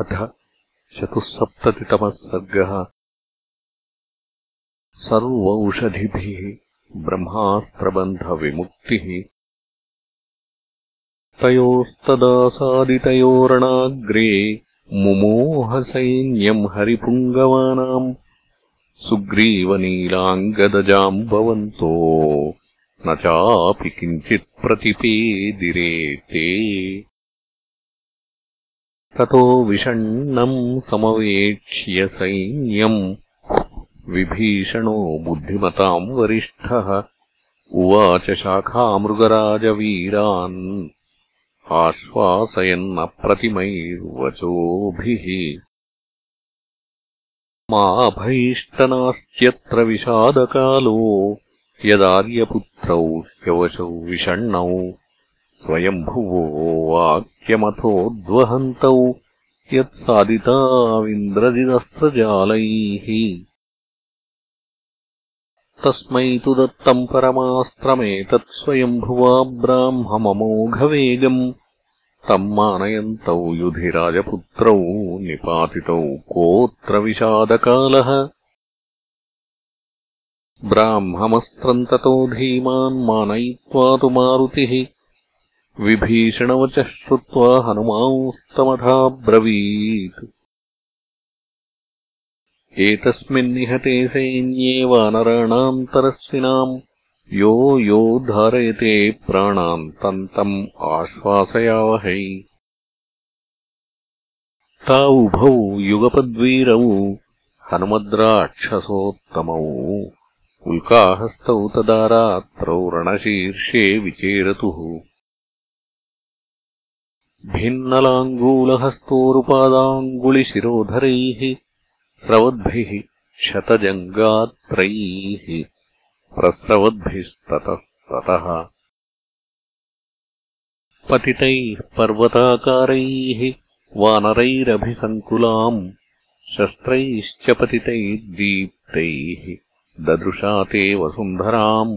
अथ चतुःसप्ततितमः सर्गः। सर्वौषधिभिः ब्रह्मास्त्रबन्धविमुक्तिः। तयोस्तदासादितयोरणाग्रे मुमोहसैन्यम् हरिपुङ्गवानाम् सुग्रीवनीलाङ्गदजाम्बवन्तो न चापि किञ्चित्प्रतिपेदिरे ते ततो विषण्णम् समवेक्ष्य सैन्यम्। विभीषणो बुद्धिमताम् वरिष्ठः। उवाच शाखामृगराजवीरान्। आश्वासयन्नप्रतिमैर्वचोभिः। मा भैष्टनास्त्यत्र विषादकालो। यदार्यपुत्रौ ह्यवशौ विषण्णौ स्वयम्भुवो वाक्यमथोद्वहन्तौ यत्सादिताविन्द्रजिदस्त्रजालैः तस्मै तु दत्तम् परमास्त्रमेतत्स्वयम्भुवा ब्राह्मममोघवेगम्। तम् मानयन्तौ युधिराजपुत्रौ निपातितौ कोऽत्र विषादकालः ब्राह्ममस्त्रम् ततो धीमान् मानयित्वा तु मारुतिः विभीषणवचः श्रुत्वा हनुमांस्तमथाब्रवीत् एतस्मिन्निहते सैन्ये वानराणान्तरस्विनाम् यो यो धारयते प्राणान् तम् तम् आश्वासयावहै। तावुभौ युगपद्वीरौ हनुमद्राक्षसोत्तमौ। उल्काहस्तौ तदारात्रौ रणशीर्षे विचेरतुः भिन्नलाङ्गूलहस्तोरुपादाङ्गुलिशिरोधरैः स्रवद्भिः शतजङ्गात्रैः प्रस्रवद्भिस्ततस्ततः पतितैः पर्वताकारैः वानरैरभिसङ्कुलाम् शस्त्रैश्च पतितैर्दीप्तैः ददृशा ते वसुन्धराम्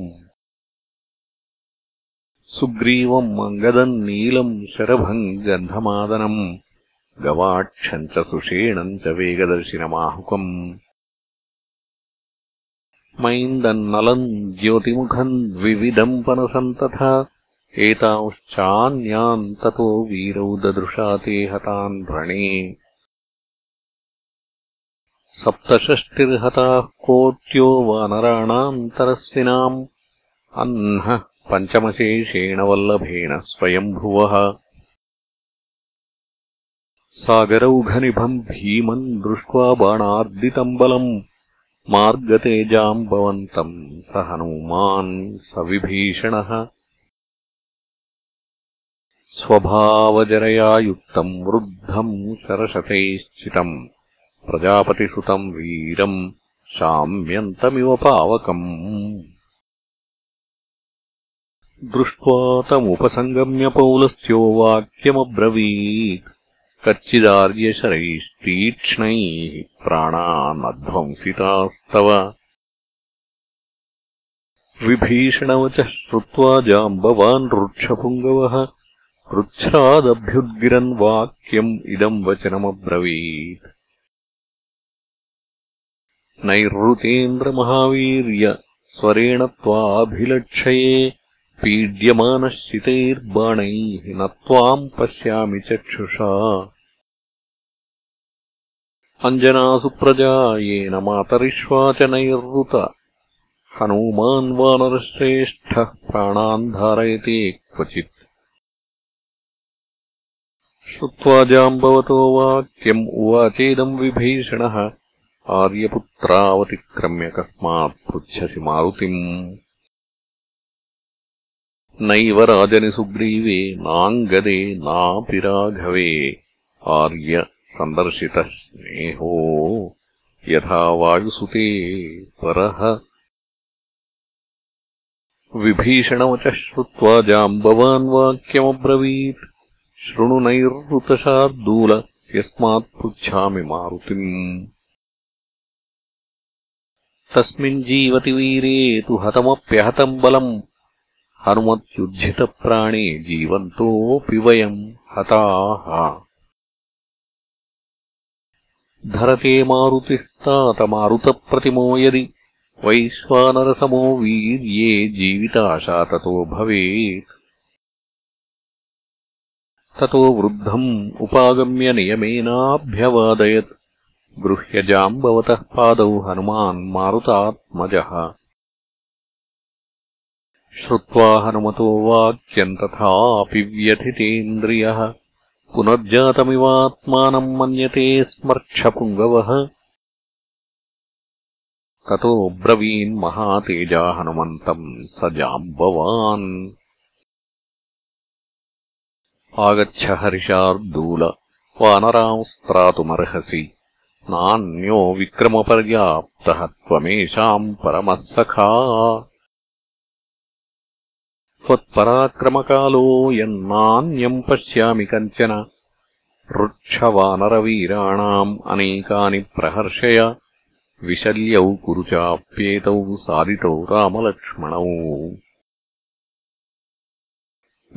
सुग्रीवम् अङ्गदम् नीलम् शरभम् गन्धमादनम् गवाक्षम् च सुषेणम् च वेगदर्शिनमाहुकम्। मैन्दन्नलम् ज्योतिमुखम् द्विविधम् पनसम् तथा एतांश्चान्यान् ततो वीरौ ददृशा ते हतान् रणे सप्तषष्टिर्हताः कोट्यो वानराणान्तरस्विनाम् अह्नः पञ्चमशेषेण वल्लभेन स्वयम्भुवः सागरौघनिभम् भीमम् दृष्ट्वा बाणार्दितम् बलम् मार्गतेजाम्बवन्तम् स हनूमान् स विभीषणः स्वभावजरया युक्तम् वृद्धम् शरशतैश्चितम् प्रजापतिसुतम् वीरम् शाम्यन्तमिव पावकम् दृष्ट्वा तमुपसङ्गम्य पौलस्त्यो वाक्यमब्रवीत्। कच्चिदार्यशरैस्तीक्ष्णैः प्राणानध्वंसितास्तव। विभीषणवचः श्रुत्वा जाम्बवान् रुक्षपुङ्गवः पृच्छादभ्युद्गिरन् वाक्यम् इदम् वचनमब्रवीत्। नैरृतेन्द्रमहावीर्य स्वरेण त्वाभिलक्षये पीड्यमानश्चितैर्बाणैः न त्वाम् पश्यामि चक्षुषा। अञ्जनासु प्रजा येन मातरिष्वा च नैरृत हनूमान् वानरश्रेष्ठः प्राणान् धारयते क्वचित्। श्रुत्वा जाम्बवतो वाक्यम् उवाचेदम् विभीषणः। आर्यपुत्रावतिक्रम्य कस्मात् पृच्छसि मारुतिम् नैव राजनि सुग्रीवे नाङ्गदे नापि राघवे आर्य सन्दर्शितः स्नेहो यथा वायुसुते परः। विभीषणवचः श्रुत्वा जाम्बवान् वाक्यमब्रवीत्। शृणु नैरृतशार्दूल यस्मात् पृच्छामि मारुतिम्। तस्मिन् जीवति वीरे तु हतमप्यहतम् बलम् हनुमत्युज्झितप्राणे जीवन्तोऽपि वयम् हताः। धरते मारुतिः तातमारुतप्रतिमो यदि वैश्वानरसमो वीर्ये जीविताशा ततो भवेत्। ततो वृद्धम् उपागम्य नियमेनाभ्यवादयत्। गृह्यजाम्बवतः पादौ हनुमान् मारुतात्मजः श्रुत्वा हनुमतो वाक्यम् तथापि व्यथितेन्द्रियः। पुनर्जातमिवात्मानम् मन्यते स्मर्क्षपुङ्गवः ततो ब्रवीन्महातेजा हनुमन्तम् स जाम्बवान् आगच्छ हरिशार्दूल। वानरांस्त्रातुमर्हसि। नान्यो विक्रमपर्याप्तः त्वमेषाम् परमः सखा त्वत्पराक्रमकालो यन्नान्यम् पश्यामि कञ्चन। ऋक्षवानरवीराणाम् अनेकानि प्रहर्षय। विशल्यौ कुरुचाप्येतौ सारितौ रामलक्ष्मणौ।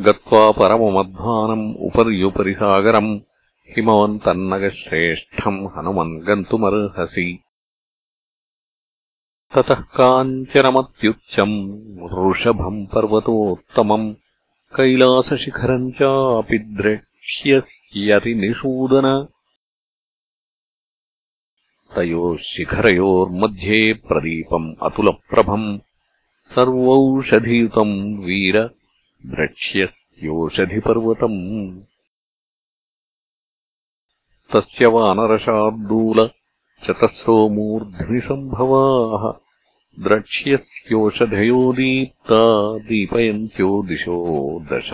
गत्वा परममध्वानम् उपर्युपरि सागरम् हिमवन्तन्नगश्रेष्ठम् हनुमन् गन्तुमर्हसि ततः काञ्चनमत्युच्चम् वृषभम् पर्वतोत्तमम् कैलासशिखरम् चापि द्रक्ष्यस्यतिनिषूदन। तयोः शिखरयोर्मध्ये प्रदीपम् अतुलप्रभम् सर्वौषधियुतम् वीर द्रक्ष्यस्योषधिपर्वतम्। तस्य वानरशार्दूल चतस्रो मूर्ध्निसम्भवाः द्रक्ष्यस्योषधयो दीप्ता दीपयन्त्यो दिशो दश।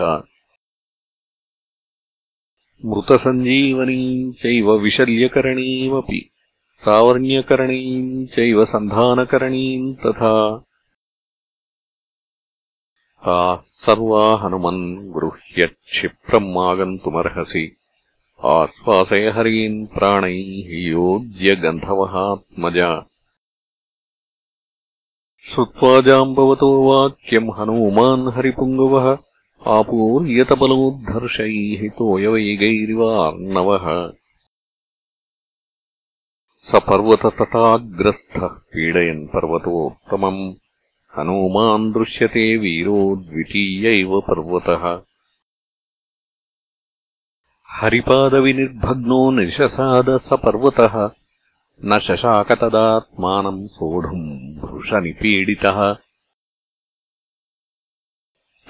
मृतसञ्जीवनीम् चैव विशल्यकरणीमपि सावर्ण्यकरणीम् चैव सन्धानकरणीम् तथा। ताः सर्वा हनुमन् गृह्य क्षिप्रम् आगन्तुमर्हसि आश्वासय हरीन् प्राणैः योज्य गन्धवहात्मजा श्रुत्वा जाम्बवतो वाक्यम् हनूमान् हरिपुङ्गवः आपूर्यतबलोद्धर्षैः तोयवैगैरिवार्णवः। स पर्वततटाग्रस्थः पीडयन् पर्वतोत्तमम् हनूमान् दृश्यते वीरो द्वितीय इव पर्वतः हरिपादविनिर्भग्नो निशसाद स पर्वतः न शशाकतदात्मानम् सोढुम् भृशनिपीडितः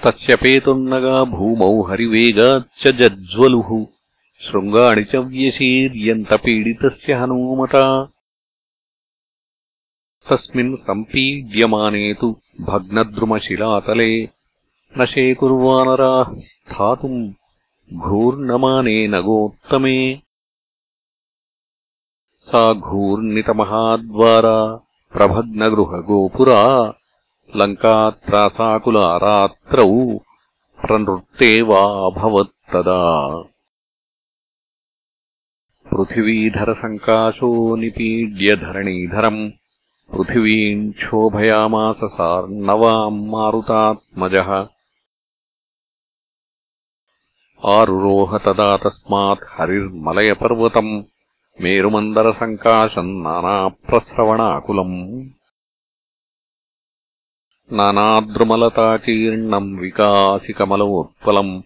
तस्य पेतुर्नगा भूमौ हरिवेगाच्च जज्ज्वलुः शृङ्गाणि च व्यशीर्यन्तपीडितस्य हनूमता। तस्मिन् सम्पीड्यमाने तु भग्नद्रुमशिलातले न शेकुर्वानराः स्थातुम् घूर्णमाने नगोत्तमे। सा घूर्णितमहाद्वारा प्रभग्नगृहगोपुरा लङ्कात्रासाकुला रात्रौ प्रनृत्ते वाभवत्तदा पृथिवीधरसङ्काशो निपीड्य धरणीधरम् पृथिवीम् क्षोभयामास सार्णवाम् मारुतात्मजः आरुरोह तदा तस्मात् हरिर्मलयपर्वतम् मेरुमन्दरसङ्काशम् नानाप्रस्रवणाकुलम्। नानाद्रुमलताकीर्णम् विकासिकमलोत्पलम्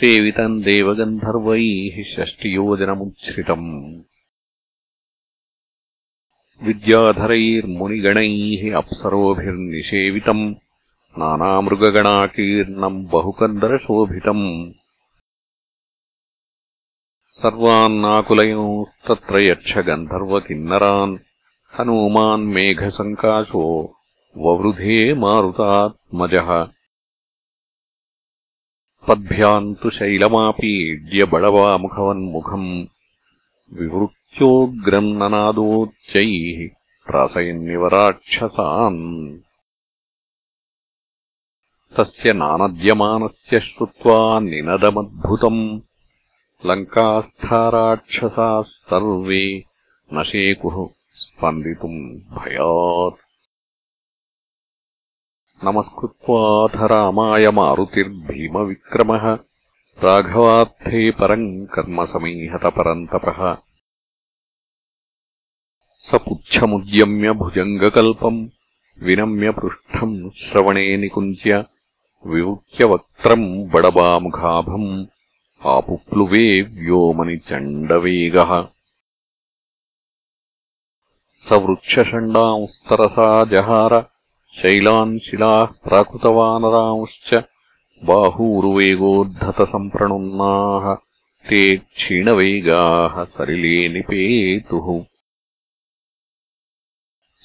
सेवितम् देवगन्धर्वैः षष्टियोजनमुच्छ्रितम्। विद्याधरैर्मुनिगणैः अप्सरोभिर्निषेवितम् नानामृगगणाकीर्णम् बहुकन्दरशोभितम् सर्वान्नाकुलयोस्तत्र यक्षगन्धर्वकिन्नरान् हनूमान् मेघसङ्काशो ववृधे मारुतात्मजः। पद्भ्याम् तु शैलमापीड्य विवृत्योग्रम् ननादोच्चैः प्रासयन्निव राक्षसान् तस्य नानद्यमानस्य श्रुत्वा निनदमद्भुतम् लङ्कास्थाराक्षसाः सर्वे न शेकुः स्पन्दितुम् भयात्। नमस्कृत्वाथ रामाय मारुतिर्भीमविक्रमः। राघवार्थे परम् कर्म समीहत परन्तपः। स पुच्छमुद्यम्य भुजङ्गकल्पम् विनम्य पृष्ठम् श्रवणे निकुञ्च्य विवृत्यवक्त्रम् बडबामुखाभम् आपुप्लुवे व्योमनि चण्डवेगः स वृक्षषण्डांस्तरसा जहार शैलान् शिलाः प्राकृतवानरांश्च बाहूरुवेगोद्धतसम्प्रणुन्नाः ते क्षीणवेगाः सलिले निपेतुः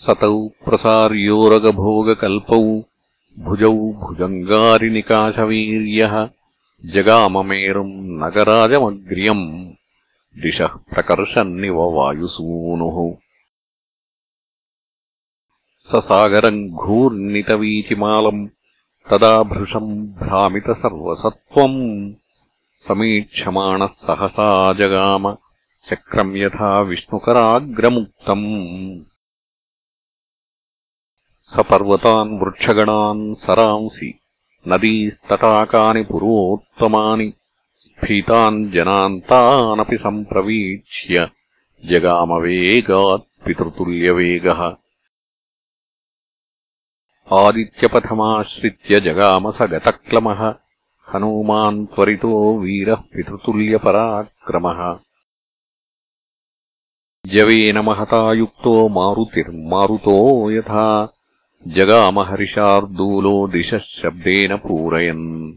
सतौ प्रसार्योरगभोगकल्पौ भुजौ भुजङ्गारिनिकाशवीर्यः जगाममेरुम् नगराजमग्र्यम् दिशः प्रकर्षन्निव वायुसूनुः। सागरम् घूर्णितवीचिमालम् तदा भृशम् भ्रामितसर्वसत्त्वम् समीक्षमाणः सहसा जगाम चक्रम् यथा विष्णुकराग्रमुक्तम्। स पर्वतान् वृक्षगणान् सरांसि నదీస్తటాకాని పురోత్తమాని స్ఫీతాన్ జనాంతానపి సంప్రవీక్ష్య జగామవేగాత్ పితృతుల్యవేగ ఆదిత్యపథమాశ్రిత్య జగామస గతక్లమ హనూమాన్ త్వరితో వీర పితృతుల్యపరాక్రమ జవేన మహతా యుక్తో మారుతిర్మారుతో యథా जगामहर्षार्दूलो दिशः शब्देन पूरयन्।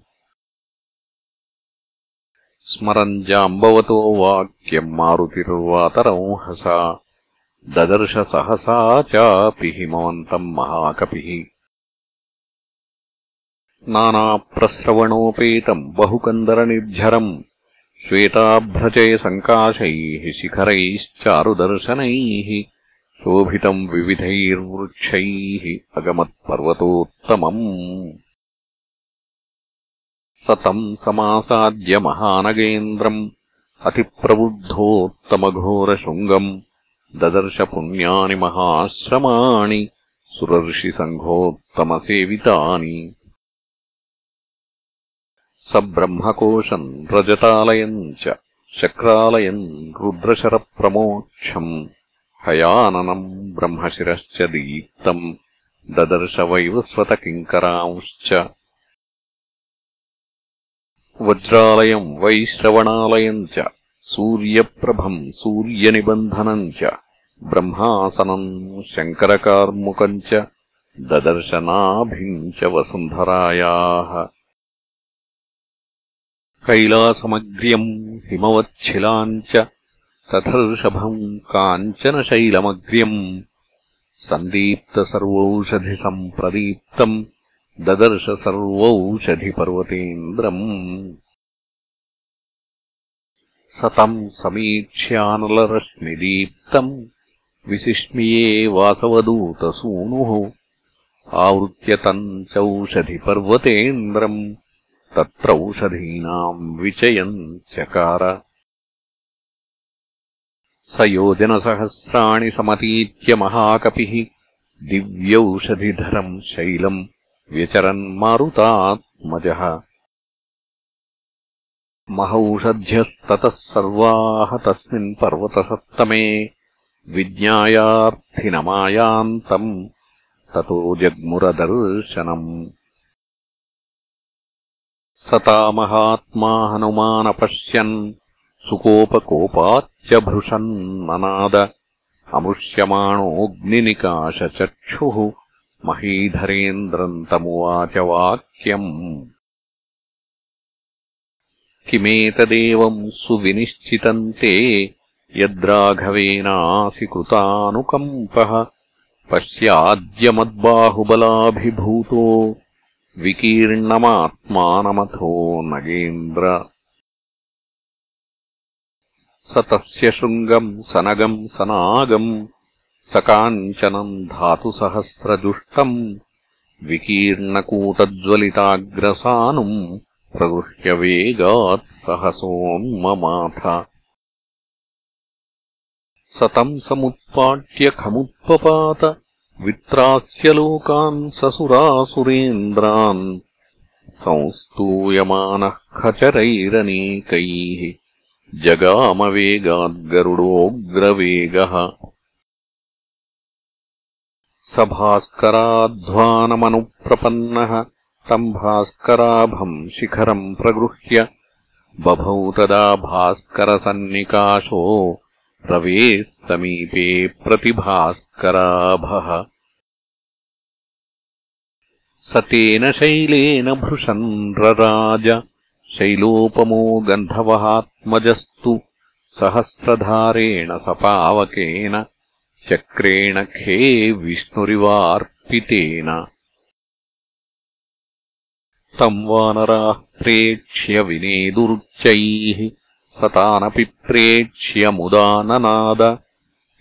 स्मरन् जाम्बवतो वाक्यम् मारुतिर्वातरंहसा। ददर्श सहसा चापि हिमवन्तम् महाकपिः। नानाप्रस्रवणोपेतम् बहुकन्दरनिर्झरम् श्वेताभ्रचयसङ्काशैः शिखरैश्चारुदर्शनैः शोभितम् विविधैर्वृक्षैः अगमत्पर्वतोत्तमम् स तम् समासाद्य महानगेन्द्रम् अतिप्रबुद्धोत्तमघोरशृङ्गम् ददर्शपुण्यानि महाश्रमाणि सुरर्षिसङ्घोत्तमसेवितानि स ब्रह्मकोशम् रजतालयम् च शक्रालयम् रुद्रशरप्रमोक्षम् हयाननम् ब्रह्मशिरश्च दीप्तम् ददर्शवैवस्वतकिङ्करांश्च वज्रालयम् वैश्रवणालयम् च सूर्यप्रभम् सूर्यनिबन्धनम् च ब्रह्मासनम् शङ्करकार्मुकम् च ददर्शनाभिम् च वसुन्धरायाः। कैलासमग्र्यम् हिमवच्छिलाम् च तथर्षभम् काञ्चनशैलमग्र्यम् सन्दीप्तसर्वौषधिसम्प्रदीप्तम् ददर्श सर्वौषधिपर्वतेन्द्रम् स तम् समीक्ष्यानलरश्मिदीप्तम् विसिष्मिये वासवदूतसूनुः आवृत्य तम् चौषधिपर्वतेन्द्रम् तत्रौषधीनाम् विचयम् चकार स योजनसहस्राणि समतीत्य महाकपिः दिव्यौषधिधरम् शैलम् व्यचरन्मारुतात्मजः महौषध्यस्ततः सर्वाः तस्मिन् पर्वतसत्तमे विज्ञायार्थिनमायान्तम् ततो जग्मुरदर्शनम्। सतामहात्मा हनुमानपश्यन् सुकोपकोपाच्च भृशन्ननाद अमृष्यमाणोऽग्निनिकाशचक्षुः महीधरेन्द्रम् तमुवाच वाक्यम्। किमेतदेवम् सुविनिश्चितम् ते यद्राघवेनासि कृतानुकम्पः पश्याद्यमद्बाहुबलाभिभूतो विकीर्णमात्मानमथो नगेन्द्र स तस्य शृङ्गम् सनगम् सनागम् सकाञ्चनम् धातुसहस्रजुष्टम् विकीर्णकूटज्वलिताग्रसानुम् प्रगृह्यवेगात् सहसोन्ममाथ स तम् समुत्पाट्य खमुत्पपात वित्रास्य लोकान् ससुरासुरेन्द्रान् संस्तूयमानः खचरैरनेकैः जगामवेगाद्गरुडोऽग्रवेगः स भास्कराध्वानमनुप्रपन्नः तम् भास्कराभम् शिखरम् प्रगृह्य बभौ तदा भास्करसन्निकाशो रवेः समीपे प्रतिभास्कराभः। स तेन शैलेन भृशन्द्रराज शैलोपमो गन्धवहात्मजस्तु सहस्रधारेण सपावकेन चक्रेण खे विष्णुरिवार्पितेन। तम् वानराः प्रेक्ष्य विनेदुरुच्चैः सतानपि प्रेक्ष्य मुदा ननाद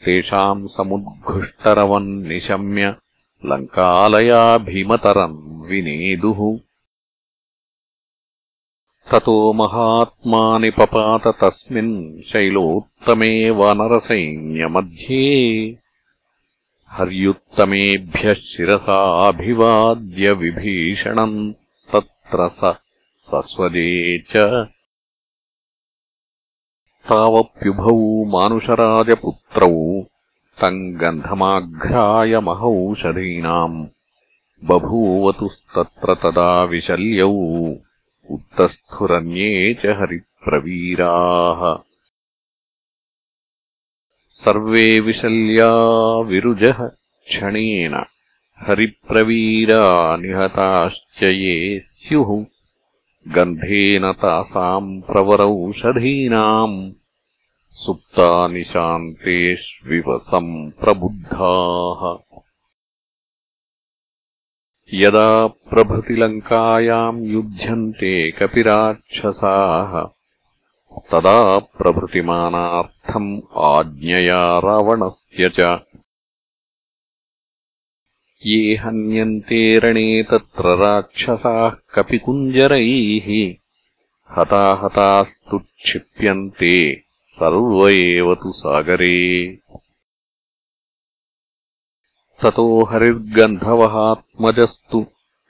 तेषाम् समुद्घुष्टरवन्निशम्य लङ्कालयाभिमतरम् विनेदुः ततो महात्मानिपपात तस्मिन् शैलोत्तमे वानरसैन्यमध्ये हर्युत्तमेभ्यः शिरसाभिवाद्य विभीषणम् तत्र स सस्वजे च। तावप्युभौ मानुषराजपुत्रौ तम् गन्धमाघ्राय महौषधीनाम् बभूवतुस्तत्र तदा विशल्यौ उत्तस्थुरन्ये च हरिप्रवीराः। सर्वे विशल्या विरुजः क्षणेन। हरिप्रवीरा निहताश्च ये स्युः। गन्धेन तासाम् प्रवरौषधीनाम्। सुप्ता निशान्तेष्विव प्रबुद्धाः यदा प्रभृतिलङ्कायाम् युध्यन्ते कपिराक्षसाः तदा प्रभृतिमानार्थम् आज्ञया रावणस्य च। ये हन्यन्ते रणे तत्र राक्षसाः कपिकुञ्जरैः हताहतास्तु क्षिप्यन्ते सर्व एव तु सागरे ततो हरिर्गन्धवहात्मजस्तु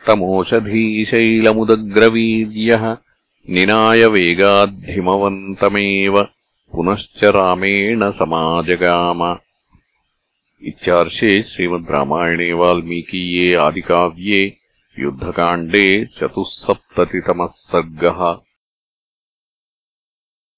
तमोषधीशैलमुदग्रवीर्यः निनायवेगाद्धिमवन्तमेव पुनश्च रामेण समाजगाम। इत्यार्षे श्रीमद् रामायणे वाल्मीकीये आदिकाव्ये युद्धकाण्डे चतुःसप्ततितमः सर्गः